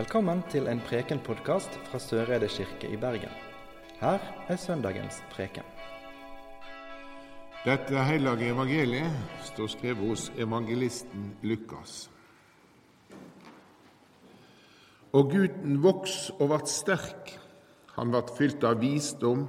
Velkommen til en Preken-podkast fra Søreide kirke i Bergen. Her er søndagens preken. Dette hellige evangeliet står skrevet hos evangelisten Lukas. Og gutten voks og vart sterk, han vart fylt av visdom,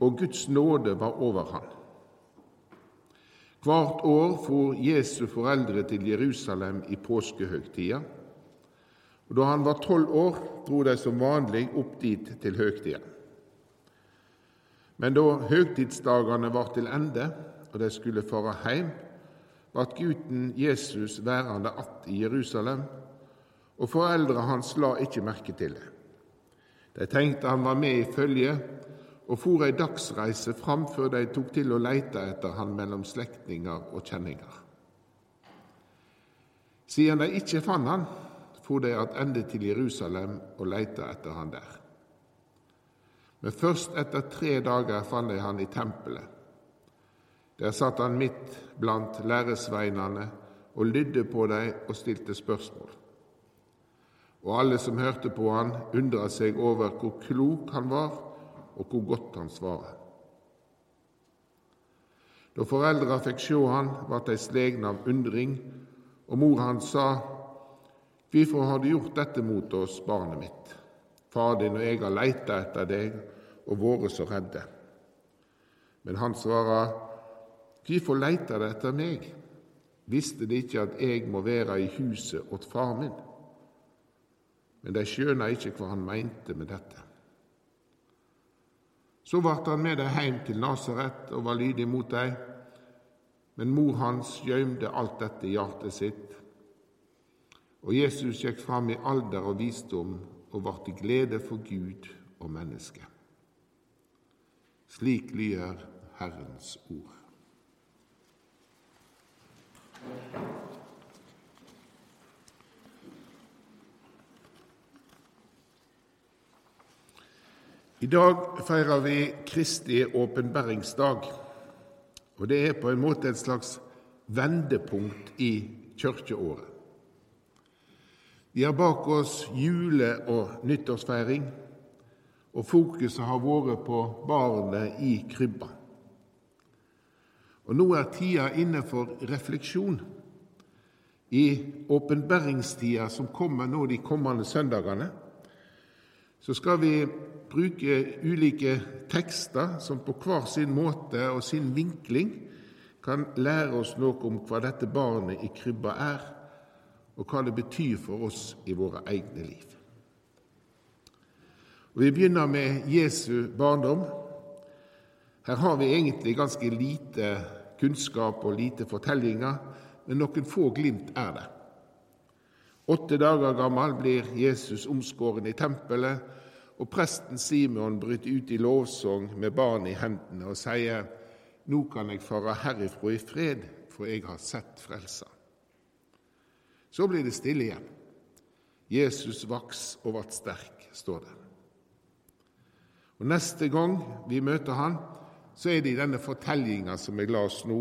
og Guds nåde var over han. Hvert år for Jesu foreldre til Jerusalem i påskehøgtida. Og Da han var tolv år, dro de som vanlig opp dit til høgtida. Men da høgtidsdagene var til ende, og de skulle fare heim, vart gutten Jesus værende att i Jerusalem, og foreldra hans la ikke merke til det. De tenkte han var med i følget, og for ei dagsreise fram før de tok til å leite etter han mellom slektninger og kjenninger. Siden de ikke fant han, for de attende til Jerusalem og leita etter han der. Men først etter tre dager fant de han i tempelet. Der satt han midt blant læresveinene og lydde på dem og stilte spørsmål. Og alle som hørte på han, undra seg over hvor klok han var, og hvor godt han svarer. Da foreldra fikk sjå han, vart dei slegne av undring, og mor hans sa, Hvorfor har du gjort dette mot oss, barnet mitt? Far din og jeg har leita etter deg og vært så redde. Men han svarer, Hvorfor leiter de etter meg? Visste de ikke at jeg må være i huset åt far min? Men de skjønna ikke hva han mente med dette. Så vart han med dem heim til Nasaret og var lydig mot dem, men mor hans gøymde alt dette i hjertet sitt. Og Jesus gikk fram i alder og visdom og ble til glede for Gud og mennesket. Slik lyder Herrens ord. I dag feirer vi Kristi åpenbæringsdag, og det er på en måte et slags vendepunkt i kirkeåret. Vi har bak oss jule- og nyttårsfeiring, og fokuset har vært på barnet i krybba. Og nå er tida inne for refleksjon. I åpenbæringstida som kommer nå de kommende søndagene, så skal vi bruke ulike tekster som på hver sin måte og sin vinkling kan lære oss noe om hva dette barnet i krybba er, og hva det betyr for oss i våre egne liv. Og Vi begynner med Jesu barndom. Her har vi egentlig ganske lite kunnskap og lite fortellinger, men noen få glimt er det. Åtte dager gammel blir Jesus omskåren i tempelet, og presten Simon bryter ut i lovsang med barnet i hendene og sier:" Nå kan jeg fare herifra i fred, for jeg har sett Frelsa. Så blir det stille igjen. Jesus vaks og vart sterk, står det. Og Neste gang vi møter han, så er det i denne fortellinga som jeg la oss nå,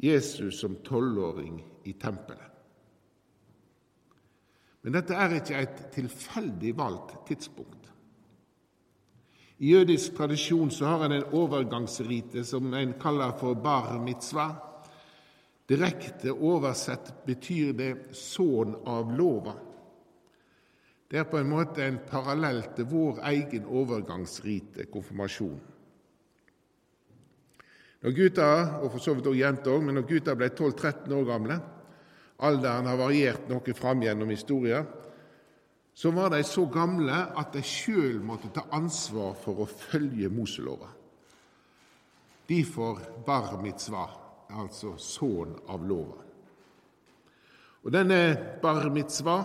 Jesus som tolvåring i tempelet. Men dette er ikke et tilfeldig valgt tidspunkt. I jødisk tradisjon så har en en overgangsrite som en kaller for bar mitzvah. Direkte oversett betyr det 'sønn av lova'. Det er på en måte en parallell til vår egen overgangsrite, konfirmasjon. Når gutta, og for så vidt også jenter men når gutta ble 12-13 år gamle, alderen har variert noe fram gjennom historien, så var de så gamle at de sjøl måtte ta ansvar for å følge Moselova. Derfor bar mitzvah, altså sønn av lova. Og Denne bar mitzvah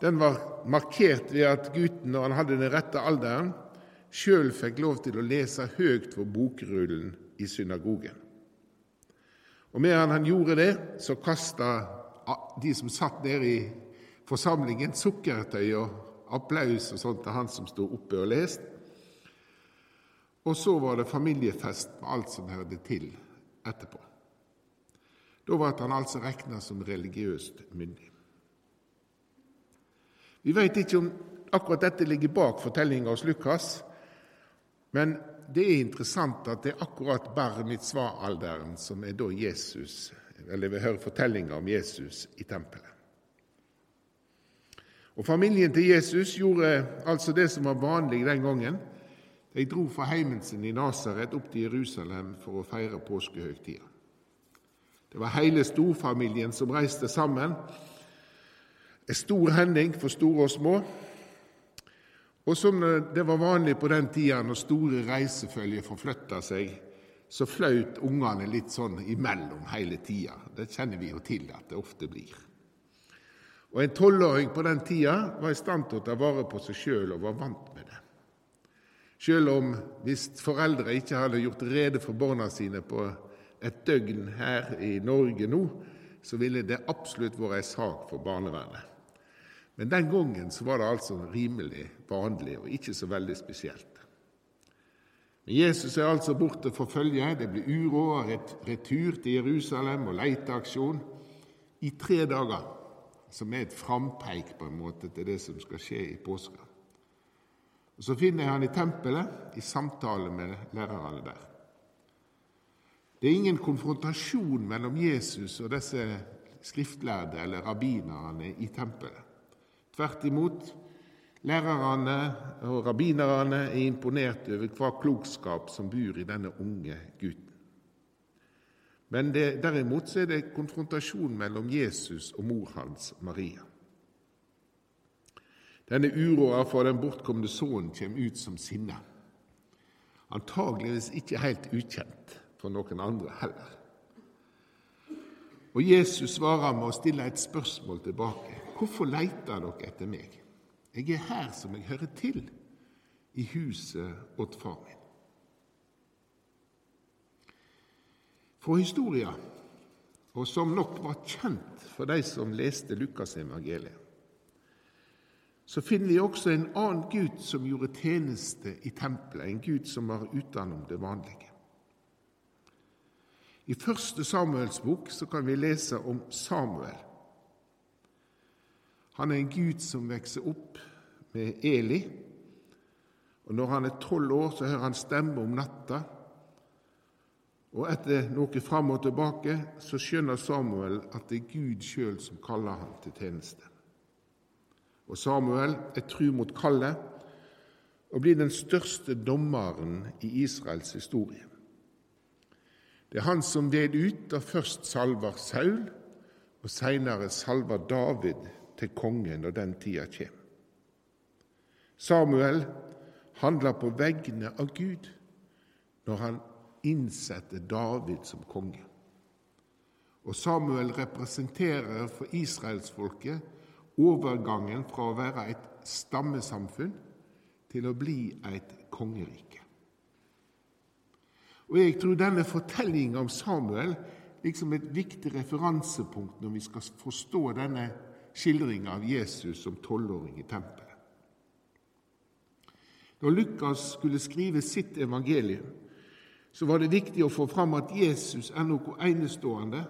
den var markert ved at gutten, når han hadde den rette alderen, sjøl fikk lov til å lese høyt for bokrullen i synagogen. Og Medan han gjorde det, så kasta de som satt nede i forsamlingen, sukkertøy og applaus og sånt til han som sto oppe og leste. Og så var det familiefest med alt som hørte til etterpå. Da ble han altså regna som religiøst myndig. Vi vet ikke om akkurat dette ligger bak fortellinga hos Lukas, men det er interessant at det er akkurat bar mitzvah-alderen som er da Jesus, eller vi hører fortellinga om Jesus i tempelet. Og Familien til Jesus gjorde altså det som var vanlig den gangen. De dro fra heimen sin i Nasaret opp til Jerusalem for å feire påskehøgtida. Det var hele storfamilien som reiste sammen. En stor hending for store og små. Og som det var vanlig på den tida når store reisefølger forflytta seg, så flaut ungene litt sånn imellom hele tida. Det kjenner vi jo til at det ofte blir. Og En tolvåring på den tida var i stand til å ta vare på seg sjøl og var vant med det. Sjøl om hvis foreldre ikke hadde gjort rede for barna sine på et døgn her i Norge nå, så ville det absolutt vært ei sak for barnevernet. Men den gangen så var det altså rimelig vanlig og ikke så veldig spesielt. Men Jesus er altså borte for følge. Det blir uro og retur til Jerusalem og leiteaksjon i tre dager, som er et frampeik på en måte til det som skal skje i påska. Og Så finner jeg han i tempelet i samtale med lærerne der. Det er ingen konfrontasjon mellom Jesus og disse skriftlærde eller rabbinerne i tempelet. Tvert imot, lærerne og rabbinerne er imponert over hva klokskap som bor i denne unge gutten. Men det, derimot er det konfrontasjon mellom Jesus og mor hans, Maria. Denne uroa for den bortkomne sønnen kommer ut som sinne. Antageligvis ikke helt ukjent for noen andre heller. Og Jesus svarer med å stille et spørsmål tilbake. Hvorfor leiter dere etter meg? Jeg er her som jeg hører til, i huset åt far min. Fra historia, og som nok var kjent for de som leste Lukasevangeliet, så finner vi også en annen Gud som gjorde tjeneste i tempelet, en Gud som var utenom det vanlige. I første Samuels bok kan vi lese om Samuel. Han er en Gud som vokser opp med Eli. Og Når han er tolv år, så hører han stemme om natta. Og etter noe fram og tilbake så skjønner Samuel at det er Gud sjøl som kaller ham til tjeneste. Og Samuel er tru mot kallet og blir den største dommeren i Israels historie. Det er han som ved ut og først salver Saul, og seinere salver David til konge når den tida kjem. Samuel handler på vegne av Gud når han innsetter David som konge. Og Samuel representerer for israelsfolket overgangen fra å være et stammesamfunn til å bli et kongerike. Og Jeg tror denne fortellinga om Samuel liksom et viktig referansepunkt når vi skal forstå denne skildringa av Jesus som tolvåring i tempelet. Når Lukas skulle skrive sitt evangelium, så var det viktig å få fram at Jesus er noe enestående,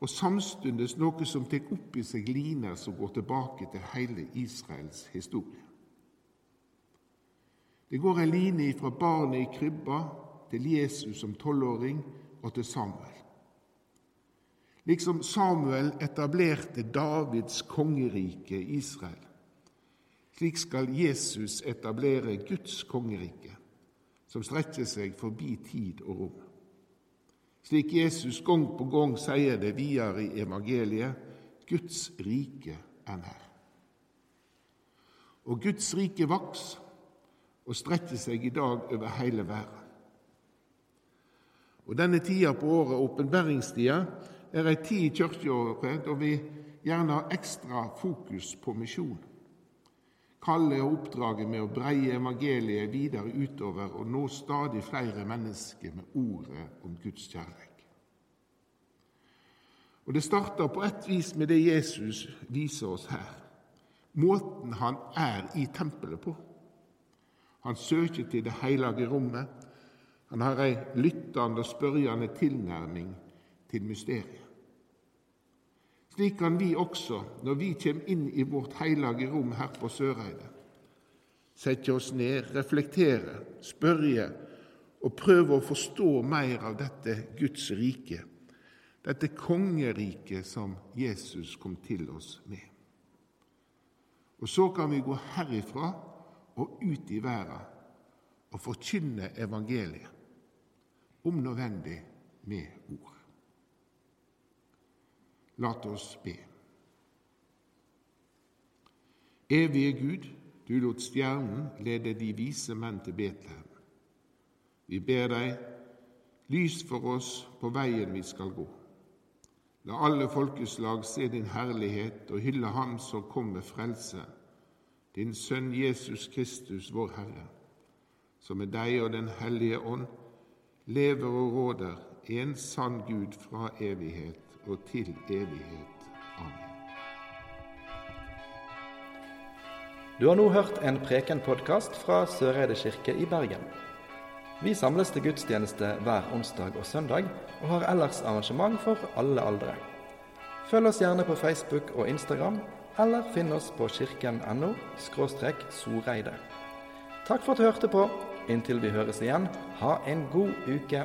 og samtidig noe som tar opp i seg liner som går tilbake til hele Israels historie. Det går en line fra barnet i krybba til Jesus som tolvåring og til Samuel. Liksom Samuel etablerte Davids kongerike Israel, slik skal Jesus etablere Guds kongerike, som strekker seg forbi tid og rom. Slik Jesus gang på gang sier det videre i evangeliet Guds rike er nær. Og Guds rike vokser og strekker seg i dag over hele verden. Og Denne tida på året, åpenbæringstida, er ei tid i kirkeåret da vi gjerne har ekstra fokus på misjon. Kallet og oppdraget med å breie evangeliet videre utover og nå stadig flere mennesker med ordet om Guds kjærlighet. Og Det starter på et vis med det Jesus viser oss her. Måten han er i tempelet på. Han søker til det hellige rommet. Han har ei lyttende og spørjende tilnærming til mysteriet. Slik kan vi også, når vi kommer inn i vårt heilage rom her på Søreide, sette oss ned, reflektere, spørje og prøve å forstå mer av dette Guds rike, dette kongeriket som Jesus kom til oss med. Og så kan vi gå herifra og ut i verden og forkynne evangeliet, om nødvendig med ord. La oss be. Evige Gud, du lot stjernen lede de vise menn til Betlehem. Vi ber deg, lys for oss på veien vi skal gå. La alle folkeslag se din herlighet og hylle Ham som kom med frelse, din Sønn Jesus Kristus, vår Herre, som med deg og Den hellige ånd lever og råder, en sann Gud fra evighet og til evighet. Amen. Du har nå hørt en Preken-podkast fra Søreide kirke i Bergen. Vi samles til gudstjeneste hver onsdag og søndag, og har ellers arrangement for alle aldre. Følg oss gjerne på Facebook og Instagram, eller finn oss på kirken.no soreide. Takk for at du hørte på. Inntil vi høres igjen, ha en god uke.